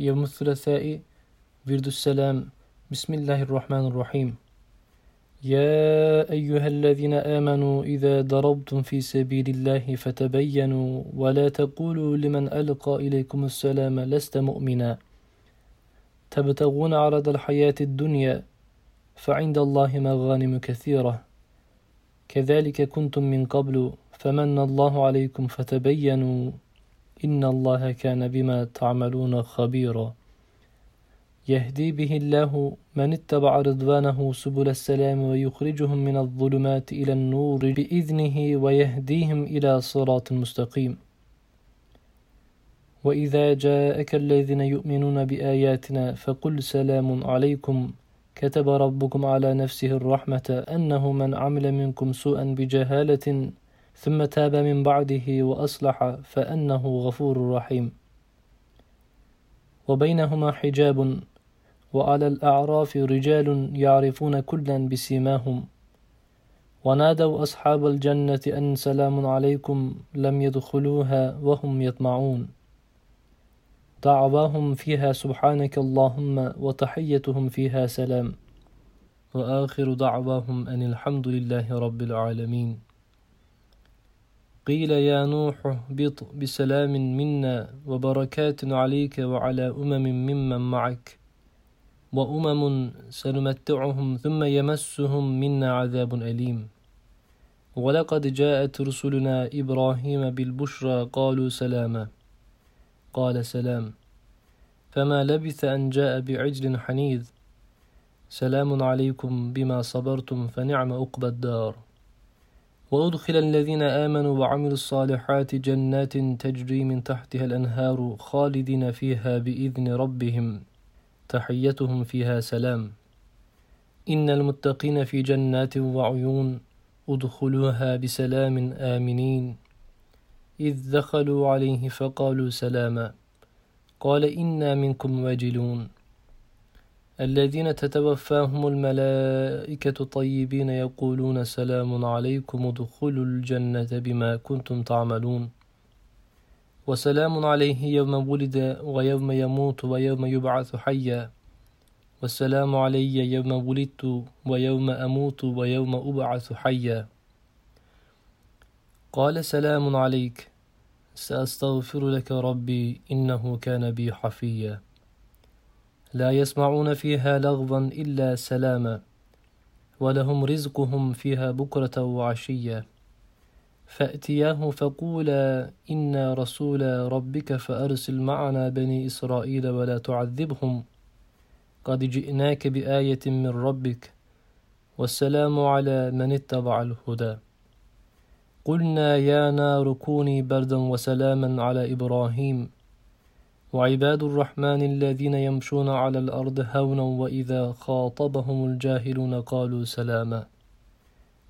يوم الثلاثاء ورد السلام. بسم الله الرحمن الرحيم. يا أيها الذين آمنوا إذا ضربتم في سبيل الله فتبينوا ولا تقولوا لمن ألقى إليكم السلام لست مؤمنا. تبتغون عرض الحياة الدنيا فعند الله مغانم كثيرة. كذلك كنتم من قبل فمن الله عليكم فتبينوا. إن الله كان بما تعملون خبيرا. يهدي به الله من اتبع رضوانه سبل السلام ويخرجهم من الظلمات إلى النور بإذنه ويهديهم إلى صراط مستقيم. وإذا جاءك الذين يؤمنون بآياتنا فقل سلام عليكم. كتب ربكم على نفسه الرحمة أنه من عمل منكم سوءا بجهالة ثم تاب من بعده وأصلح فأنه غفور رحيم. وبينهما حجاب وعلى الأعراف رجال يعرفون كلا بسيماهم. ونادوا أصحاب الجنة أن سلام عليكم لم يدخلوها وهم يطمعون. دعواهم فيها سبحانك اللهم وتحيتهم فيها سلام. وآخر دعواهم أن الحمد لله رب العالمين. قيل يا نوح اهبط بسلام منا وبركات عليك وعلى أمم ممن معك وأمم سنمتعهم ثم يمسهم منا عذاب أليم ولقد جاءت رسلنا إبراهيم بالبشرى قالوا سلاما قال سلام فما لبث أن جاء بعجل حنيذ سلام عليكم بما صبرتم فنعم أقبى الدار وأدخل الذين آمنوا وعملوا الصالحات جنات تجري من تحتها الأنهار خالدين فيها بإذن ربهم. تحيتهم فيها سلام. إن المتقين في جنات وعيون أدخلوها بسلام آمنين. إذ دخلوا عليه فقالوا سلاما. قال إنا منكم واجلون. الذين تتوفاهم الملائكة طيبين يقولون سلام عليكم ادخلوا الجنة بما كنتم تعملون. وسلام عليه يوم ولد ويوم يموت ويوم يبعث حيا. والسلام علي يوم ولدت ويوم أموت ويوم أبعث حيا. قال سلام عليك سأستغفر لك ربي إنه كان بي حفيا. لا يسمعون فيها لغوا إلا سلاما ولهم رزقهم فيها بكرة وعشيا فأتياه فقولا إنا رسول ربك فأرسل معنا بني إسرائيل ولا تعذبهم. قد جئناك بآية من ربك والسلام على من اتبع الهدى. قلنا يا نار كوني بردا وسلاما على إبراهيم. وعباد الرحمن الذين يمشون على الأرض هونا وإذا خاطبهم الجاهلون قالوا سلاما.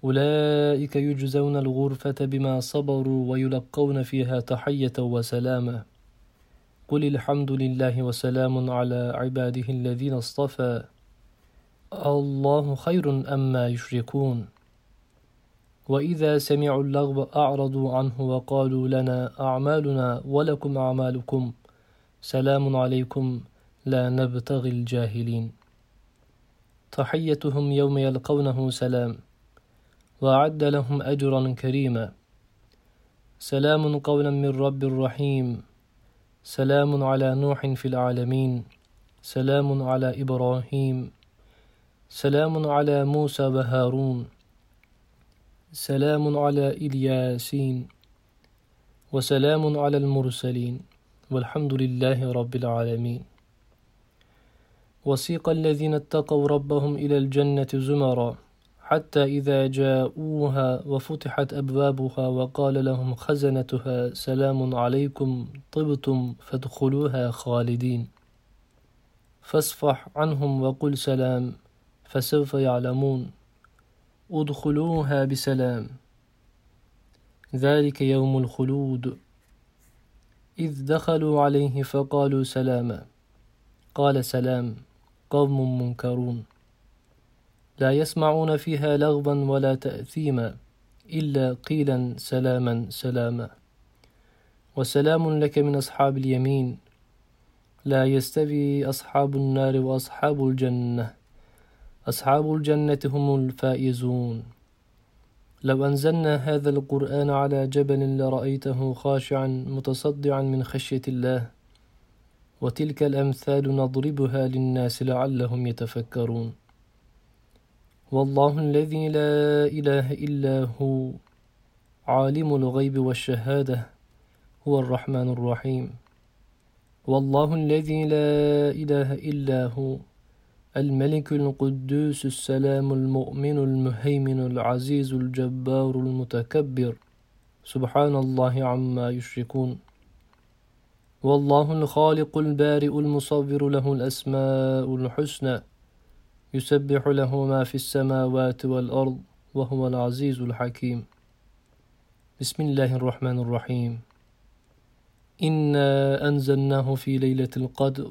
أولئك يجزون الغرفة بما صبروا ويلقون فيها تحية وسلاما. قل الحمد لله وسلام على عباده الذين اصطفى. الله خير أما يشركون. وإذا سمعوا اللغو أعرضوا عنه وقالوا لنا أعمالنا ولكم أعمالكم. سلام عليكم لا نبتغي الجاهلين. تحيتهم يوم يلقونه سلام. وأعد لهم أجرا كريما. سلام قولا من رب رحيم. سلام على نوح في العالمين. سلام على إبراهيم. سلام على موسى وهارون. سلام على إلياسين. وسلام على المرسلين. والحمد لله رب العالمين. وسيق الذين اتقوا ربهم إلى الجنة زمرًا حتى إذا جاءوها وفتحت أبوابها وقال لهم خزنتها سلام عليكم طبتم فادخلوها خالدين. فاصفح عنهم وقل سلام فسوف يعلمون. ادخلوها بسلام. ذلك يوم الخلود. إذ دخلوا عليه فقالوا سلاما قال سلام قوم منكرون. لا يسمعون فيها لغوا ولا تأثيما إلا قيلا سلاما سلاما. وسلام لك من أصحاب اليمين. لا يستوي أصحاب النار وأصحاب الجنة. أصحاب الجنة هم الفائزون. لو أنزلنا هذا القرآن على جبل لرأيته خاشعا متصدعا من خشية الله وتلك الأمثال نضربها للناس لعلهم يتفكرون. والله الذي لا إله إلا هو عالم الغيب والشهادة هو الرحمن الرحيم. والله الذي لا إله إلا هو الملك القدوس السلام المؤمن المهيمن العزيز الجبار المتكبر. سبحان الله عما يشركون. والله الخالق البارئ المصور له الأسماء الحسنى. يسبح له ما في السماوات والأرض وهو العزيز الحكيم. بسم الله الرحمن الرحيم. إنا أنزلناه في ليلة القدر.